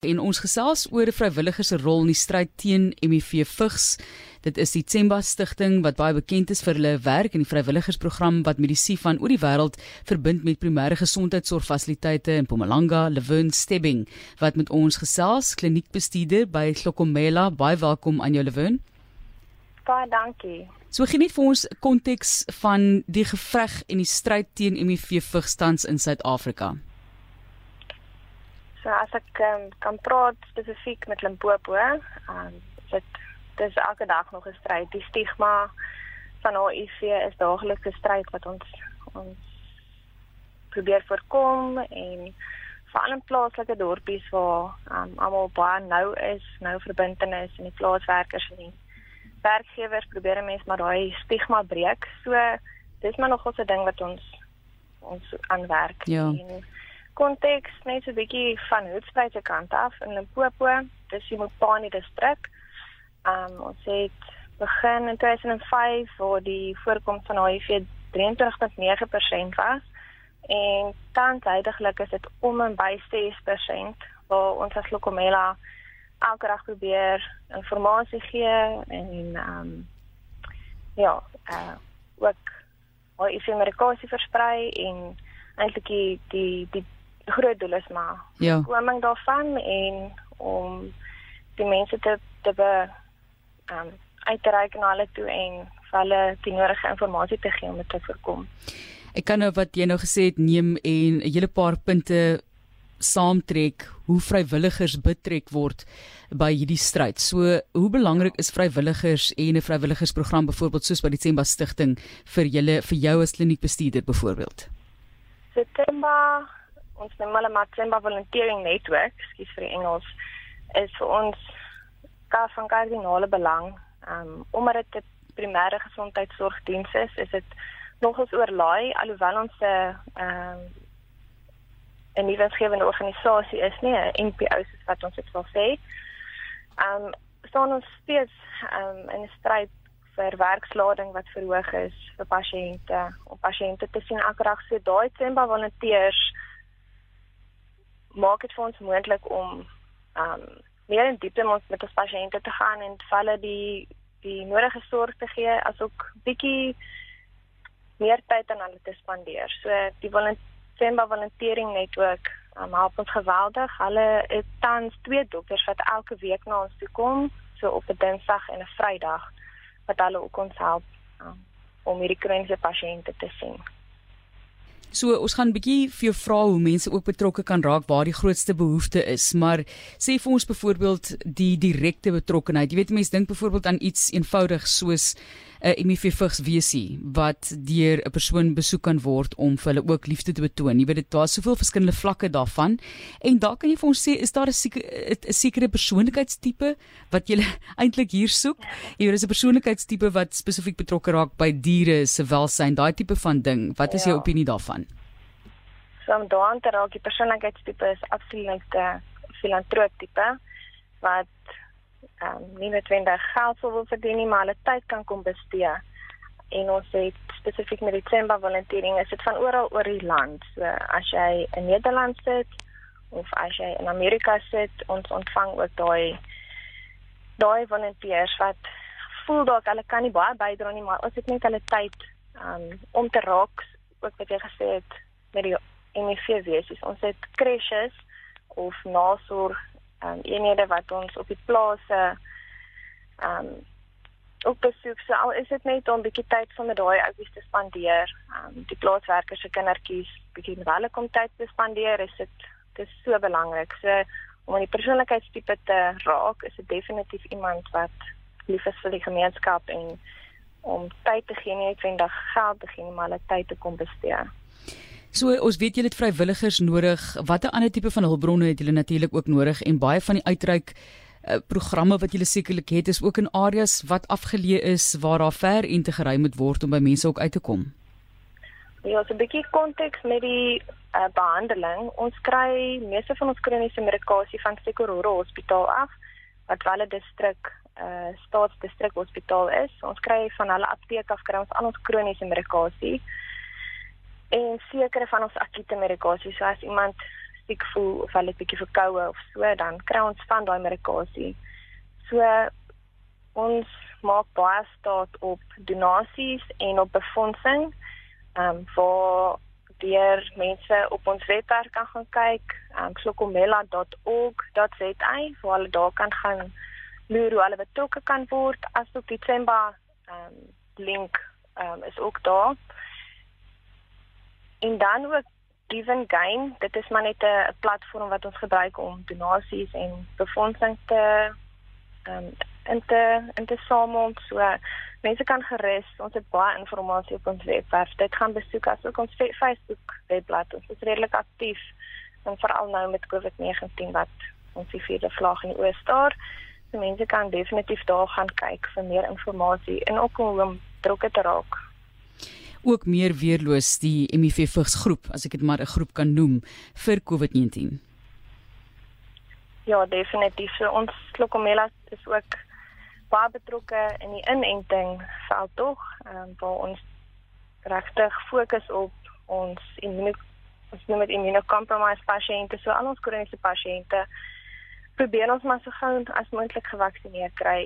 En ons gesels oor 'n vrywilliger se rol in die stryd teen HIV vigs. Dit is die Tsemba Stichting wat baie bekend is vir hulle werk in die vrywilligersprogram wat medisyne van oor die wêreld verbind met primêre gesondheidsorgfasiliteite in Mpumalanga, Lewin Stebbing wat met ons gesels, kliniekbestuurder by Hlokomela. Baie welkom aan jou Lewin. Baie dankie. So gee net vir ons konteks van die geveg en die stryd teen HIV vigs tans in Suid-Afrika. So as ek um, kan praat spesifiek met Limpopo, um, dit dis elke dag nog 'n stryd. Die stigma van HIV is daaglikse stryd wat ons ons probeer voorkom en veral in plaaslike dorpies waar um, almal baie nou is, nou verbintenis en die plaaswerkers en die werkgewers probeer mense maar daai stigma breek. So dis maar nog 'n ding wat ons ons aanwerk. Ja. En, konteks net so 'n bietjie van Hoedspruit se kant af in Limpopo, dis die Mopani distrik. Um ons het begin in 2005 waar die voorkoms van HIV 23.9% was en tans heidaglik is dit om en by 6% waar ons as Lokomela elke dag probeer inligting gee en um ja, uh ook HIV medikasie versprei en eintlik die die die groot doel is maar Ja. koming daarvan en om die mense te te be um uit te reik na hulle toe en vir hulle die nodige inligting te gee om dit te voorkom. Ek kan nou wat jy nou gesê het neem en 'n hele paar punte saamtrek hoe vrywilligers betrek word by hierdie stryd. So, hoe belangrik is vrywilligers en 'n vrywilligersprogram byvoorbeeld soos by die Tsemba Stichting vir julle vir jou as kliniekbestuurder byvoorbeeld? September ons noem hulle September Volunteering Network, skus vir die Engels, is vir ons ka van kardinale belang. Um omdat dit 'n primêre gesondheidsorgdiens is, is dit nogals oorlaai alhoewel ons 'n um 'n nuwensgewende organisasie is, nie 'n NPO soos wat ons dit wil sê. Um staan ons steeds um in 'n stryd vir werkslading wat verhoog is vir pasiënte om pasiënte te sien elke dag so daai Tsemba volonteërs maak dit vir ons moontlik om um meer in diepte met met ons pasiënte te gaan en hulle die die nodige sorg te gee asook bietjie meer tyd aan hulle te spandeer. So die Tsemba volunteering netwerk um, help ons geweldig. Hulle het tans twee dokters wat elke week na ons toe kom, so op 'n Dinsdag en 'n Vrydag wat hulle ook ons help um, om hierdie kroniese pasiënte te sien. So ons gaan 'n bietjie vir jou vra hoe mense ook betrokke kan raak waar die grootste behoefte is, maar sê vir ons byvoorbeeld die direkte betrokkenheid. Jy weet mense dink byvoorbeeld aan iets eenvoudig soos 'n uh, HIV vigs wesie wat deur 'n persoon besoek kan word om vir hulle ook liefde te betoon. Jy weet dit daar's soveel verskillende vlakke daarvan. En daar kan jy vir ons sê is daar 'n sekere 'n sekere persoonlikheidstipe wat jy eintlik hier soek? Jy weet dis 'n persoonlikheidstipe wat spesifiek betrokke raak by diere se welstand, daai tipe van ding. Wat is jou Ja. opinie daarvan? So om daaraan te raak, die persoonlikheidstipe is absoluut 'n filantroop tipe wat ehm um, nie noodwendig geld wil verdien nie, maar hulle tyd kan kom bestee. En ons het spesifiek met die Tsemba volunteering, is dit van oral oor die land. So as jy in Nederland sit of as jy in Amerika sit, ons ontvang ook daai daai volonteërs wat voel dalk hulle kan nie baie bydra nie, maar ons het net hulle tyd um, om te raak, ook wat jy gesê het met die HIV wesies. Ons het crèches of nasorg um, eenhede wat ons op die plase ehm um, ook besoek. So al is dit net om 'n bietjie tyd saam met daai ouetjies te spandeer, ehm um, die plaaswerkers se kindertjies bietjie met hulle kom tyd te spandeer, is dit dis so belangrik. So om aan die persoonlikheidstipe te raak, is dit definitief iemand wat lief is vir die gemeenskap en om tyd te gee, nie noodwendig geld te gee maar hulle tyd te kom bestee. So ons weet julle het vrywilligers nodig. Watter ander tipe van hulpbronne het julle natuurlik ook nodig en baie van die uitreik uh, programme wat julle sekerlik het is ook in areas wat afgeleë is waar daar ver en te gery moet word om by mense ook uit te kom. Ja, so 'n bietjie konteks met die uh, behandeling. Ons kry meeste van ons kroniese medikasie van Sekororo Hospitaal af wat wel 'n distrik uh staatsdistrik hospitaal is. Ons kry van hulle apteek af kry ons al ons kroniese medikasie en sekere van ons akute medikasie. So as iemand siek voel of hulle bietjie verkoue of so, dan kry ons van daai medikasie. So ons maak baie staat op donasies en op befondsing. Ehm um, vir deur mense op ons webwerf kan gaan kyk, um, klokomela.org.za waar hulle daar kan gaan loer hoe hulle betrokke kan word as op die Tsemba um, link um, is ook daar. En dan ook Give and Gain, dit is maar net 'n platform wat ons gebruik om donasies en befondsing te um, in te in te samel. So mense kan gerus ons het baie inligting op ons webwerf. Dit gaan besoek as ook ons Facebook webblad. Ons is redelik aktief en veral nou met COVID-19 wat ons die vierde vlag in die oos staar. So mense kan definitief daar gaan kyk vir meer inligting en ook om betrokke te raak ook meer weerloos die MIV vigs groep as ek dit maar 'n groep kan noem vir COVID-19 Ja, definitief. So ons Lokomela is ook baie betrokke in die inenting veld tog, ehm waar ons regtig fokus op ons immuno ons noem dit immunocompromised pasiënte, so al ons kroniese pasiënte probeer ons maar so gou as moontlik gevaksinneer kry